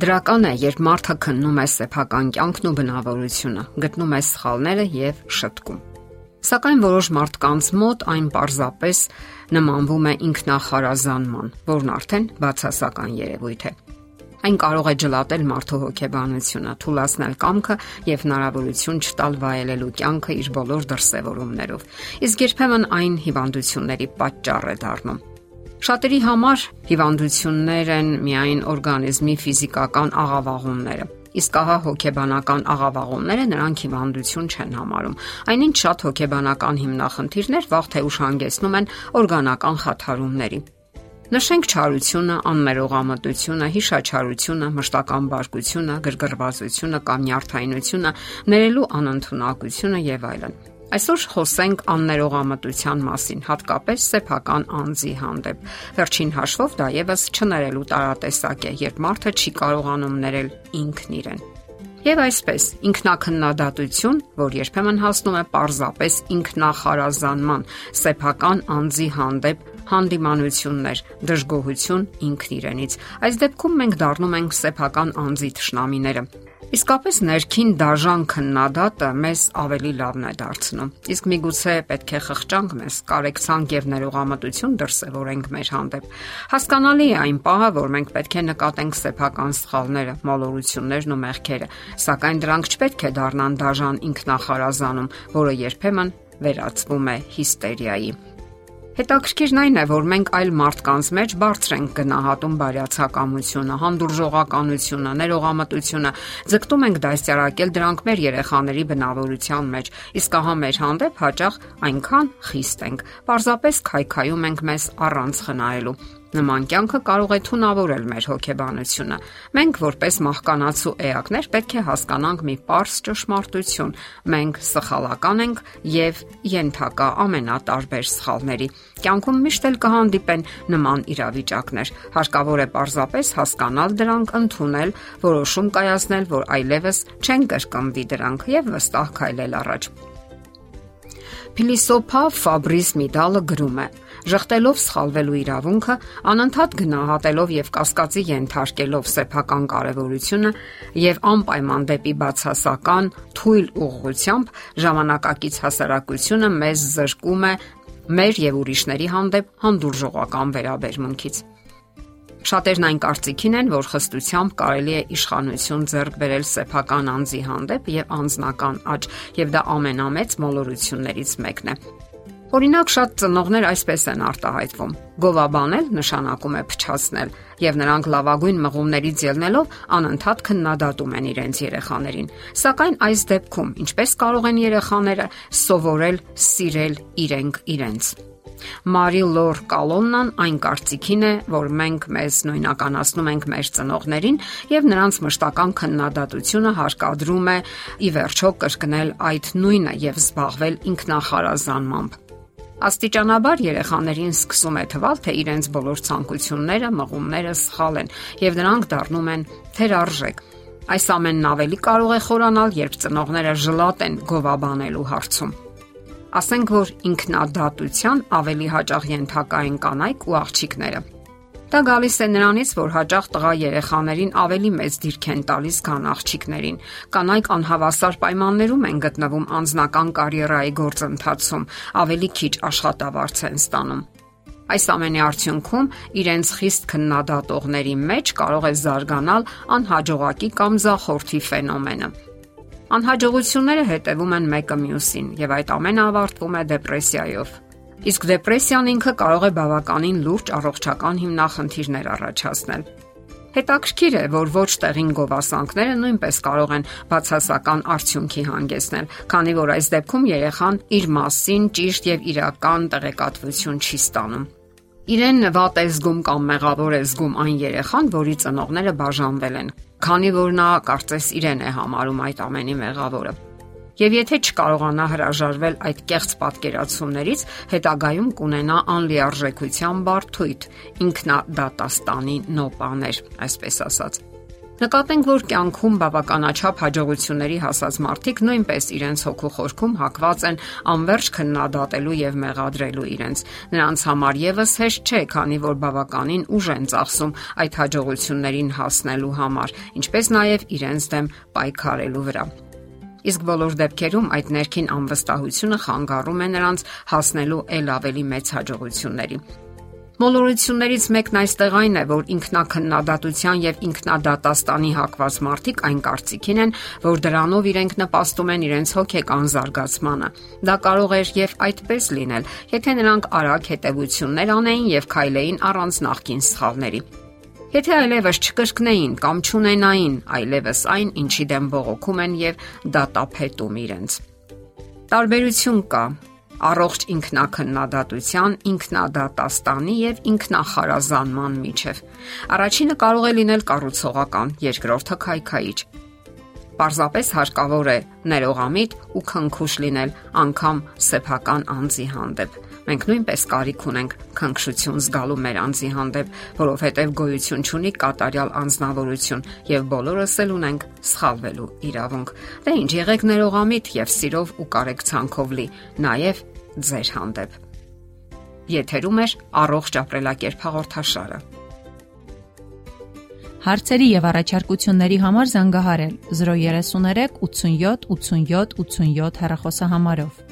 Դրական է, երբ մարդը քննում է սեփական կյանքն ու բնավորությունը, գտնում է սխալները եւ շտկում։ Սակայն որոշ մարդկանց մոտ այն պարզապես նմանվում է ինքնախարազանման, որն արդեն բացասական երևույթ է։ Այն կարող է ջլատել մարդու հոգեբանությունը, թուլացնել կամքը եւ հնարավորություն չտալ վայելելու կյանքը իր բոլոր դրսևորումներով։ Իսկ երբեմն այն հիվանդությունների պատճառ է դառնում։ Շատերի համար հիվանդություններ են միայն օրգանիզմի ֆիզիկական աղավաղումները։ Իսկ ահա հոգեբանական աղավաղումները նրանք հիվանդություն չեն համարում։ Այնինչ շատ հոգեբանական հիմնախնդիրներ վաղ թե ուշ հանգեցնում են օրգանական խաթարումների։ Նշենք չարությունը, աններողամտությունը, հիշաչարությունը, մշտական բարկությունը, գրգռվածությունը կամ նյարդայնությունը, ներելու անընդունակությունը եւ այլն։ Այսօր խոսենք աններողամտության մասին, հատկապես սեփական անձի հանդեպ։ Վերջին հաշվով դա եւս չներելու տարատեսակ է, երբ մարդը չի կարողանում ներել ինքն իրեն։ Եվ այսպես, ինքնակնդատություն, որ երբեմն հասնում է պարզապես ինքնախարազանման, սեփական անձի հանդեպ հանդիմանություններ, դժգոհություն ինքն իրենից։ Այս դեպքում մենք դառնում ենք սեփական անձի ճշնամիները, Իսկապես ներքին դաժան քննադատը մեզ ավելի լավն է դարձնում։ Իսկ միգուցե պետք է խղճանք մեզ, կարեկցանք եւ ներողամտություն դրսեւորենք մեր հանդեպ։ Հասկանալի է այն պահը, որ մենք պետք է նկատենք սեփական սխալները, մոլորություններն ու մեղքերը, սակայն դրանք չպետք է դառնան դաժան ինքնախարազանում, որը երբեմն վերածվում է հիստերիայի։ Հետաքրքիրն այն է, որ մենք այլ մարդկանց մեջ բարձր ենք գնահատում բարյացակամությունը, հանդուրժողականությունը, ներողամտությունը, ձգտում ենք դասյարակել դրանք մեր երեխաների բնավորության մեջ, իսկ ահա մեր հանդեպ հաճախ այնքան խիստ ենք, պարզապես քայքայում ենք մեզ առանց խնայելու։ Նման կյանքը կարող է թունավորել մեր հոգեբանությունը։ Մենք որպես մահկանացու էակներ պետք է հասկանանք մի པարս ճշմարտություն։ Մենք սխալական ենք եւ ենթակա ամենատարբեր սխալների։ Կյանքում միշտ էլ կհանդիպեն նման իրավիճակներ։ Հարկավոր է պարզապես հասկանալ դրանք, ընդունել, որոշում կայացնել, որ այլևս չեն կրկնվի դրանք եւ վստահ քայլել առաջ։ Փիլիսոփա Ֆաբրիս Միդալը գրում է. Ժխտելով սխալվելու իրավունքը, անընդհատ գնահատելով եւ կասկածի ենթարկելով սեփական կարեւորությունը եւ անպայման դեպի բացասական թույլ ուղղությամբ ժամանակակից հասարակությունը մեզ զրկում է մեր եւ ուրիշների հանդեպ հանդուրժողական վերաբերմունքից։ Շատերն այն կարծիքին են, որ խստությամբ կարելի է իշխանություն ձեռք բերել սեփական անձի հանդեպ եւ անznական աճ, եւ դա ամենամեծ մոլորություններից մեկն է։ Օրինակ շատ ծնողներ այսպես են արտահայտվում. գովաբանել նշանակում է փչացնել, եւ նրանք լավագույն մղումներից ելնելով անընդհատ քննադատում են իրենց երեխաներին։ Սակայն այս դեպքում ինչպես կարող են երեխաները սովորել սիրել իրենք իրենց։ Մարի Լոր Կալոննան այն կարծիքին է, որ մենք մեզ նույնականացնում ենք մեր ծնողներին եւ նրանց մշտական քննադատությունը հարկադրում է ի վերջո կրկնել այդ նույնը եւ զբաղվել ինքնախարազանմամբ։ Աստիճանաբար երեխաներին սկսում է թվալ, թե իրենց բոլոր ցանկությունները, մղումները սխալ են եւ նրանք դառնում են թերարժեք։ Այս ամենն ավելի կարող է խորանալ, երբ ծնողները ժլատ են գովաբանելու հարցում։ Ասենք որ ինքնադատության ավելի հաճախ ենթակա են կանայք ու աղջիկները։ Դա գալիս է նրանից, որ հաճախ տղա երեխաներին ավելի մեծ դիրք են տալիս, քան աղջիկներին։ Կանայք անհավասար պայմաններում են գտնվում անձնական կարիերայի գործընթացում, ավելի քիչ աշխատավարձ են ստանում։ Այս ամենի արդյունքում իրենց խիստ քննադատողների մեջ կարող է զարգանալ անհաջողակի կամ զախորթի ֆենոմենը։ Անհաջողությունները հետևում են մեկը մյուսին, եւ այդ ամենը ավարտվում է դեպրեսիայով։ Իսկ դեպրեսիան ինքը կարող է բավականին լուրջ առողջական հիմնախնդիրներ առաջացնել։ Հետաքրքիր է, որ ոչ տեղին գովասանքները նույնպես կարող են բացասական արդյունքի հանգեցնել, քանի որ այս դեպքում երեխան իր մասին ճիշտ եւ իրական տեղեկատվություն չի ստանում։ Իրեն վատ է զգում կամ մեղավոր է զգում այն երեխան, որի ծնողները բաժանվել են, քանի որ նա կարծես իրեն է համարում այդ ամենի մեղավորը։ Եվ եթե չկարողանա հրաժարվել այդ կեղծ պատկերացումներից, հետագայում կունենա անլիարժեքության բարթույթ, ինքնադատաստանի նոպաներ, այսպես ասած։ Նկատենք, որ կյանքում բավականաչափ հաջողությունների հասած մարդիկ նույնպես իրենց հոգու խորքում հակված են անverջ քննադատելու եւ մեղադրելու իրենց։ Նրանց համար եւս հեշտ չէ, քանի որ բավականին ուժ են ծախսում այդ հաջողություններին հասնելու համար, ինչպես նաեւ իրենց դեմ պայքարելու վրա։ Իսկ բոլոր դեպքերում այդ ներքին անվստահությունը խանգարում է նրանց հասնելու ել ավելի մեծ հաջողությունների։ Մոլորություններից մեկն այստեղ այն է, որ ինքնակնդատության եւ ինքնադատաստանի հակված մարդիկ այն կարծիքին են, որ դրանով իրենք նպաստում են իրենց հոգեկան զարգացմանը։ Դա կարող էր եւ այդպես լինել, եթե նրանք արագ հետևություններ անեին եւ քայլեին առանց նախքին սխալների։ Եթե այլևս չկրկնեին կամ չունենային այլևս այն, ինչի դեմ բողոքում են եւ դատապետում իրենց։ Տարբերություն կա առողջ ինքնակնդատության, ինքնադատաստանի եւ ինքնախարազանման միջև։ Առաջինը կարող է լինել կառուցողական, երկրորդը քայքայիչ։ Պարզապես հարկավոր է ներողամիտ ու քնքուշ լինել անգամ սեփական անձի հանդեպ։ Մենք նույնպես կարիք ունենք քնքշություն զգալու մեր անձի հանդեպ, որովհետև գոյություն ունի կատարյալ անznավորություն եւ բոլորս էլ ունենք սխալվելու իրավունք։ Դե ինչ, եղեք ներողամիտ եւ սիրով ու կարեկցանքով լի, նաեւ ձեր հանդեպ։ Եթերում է առողջ ապրելակերպ հաղորդաշարը։ Հարցերի եւ առաջարկությունների համար զանգահարել 033 87 87 87 հեռախոսահամարով։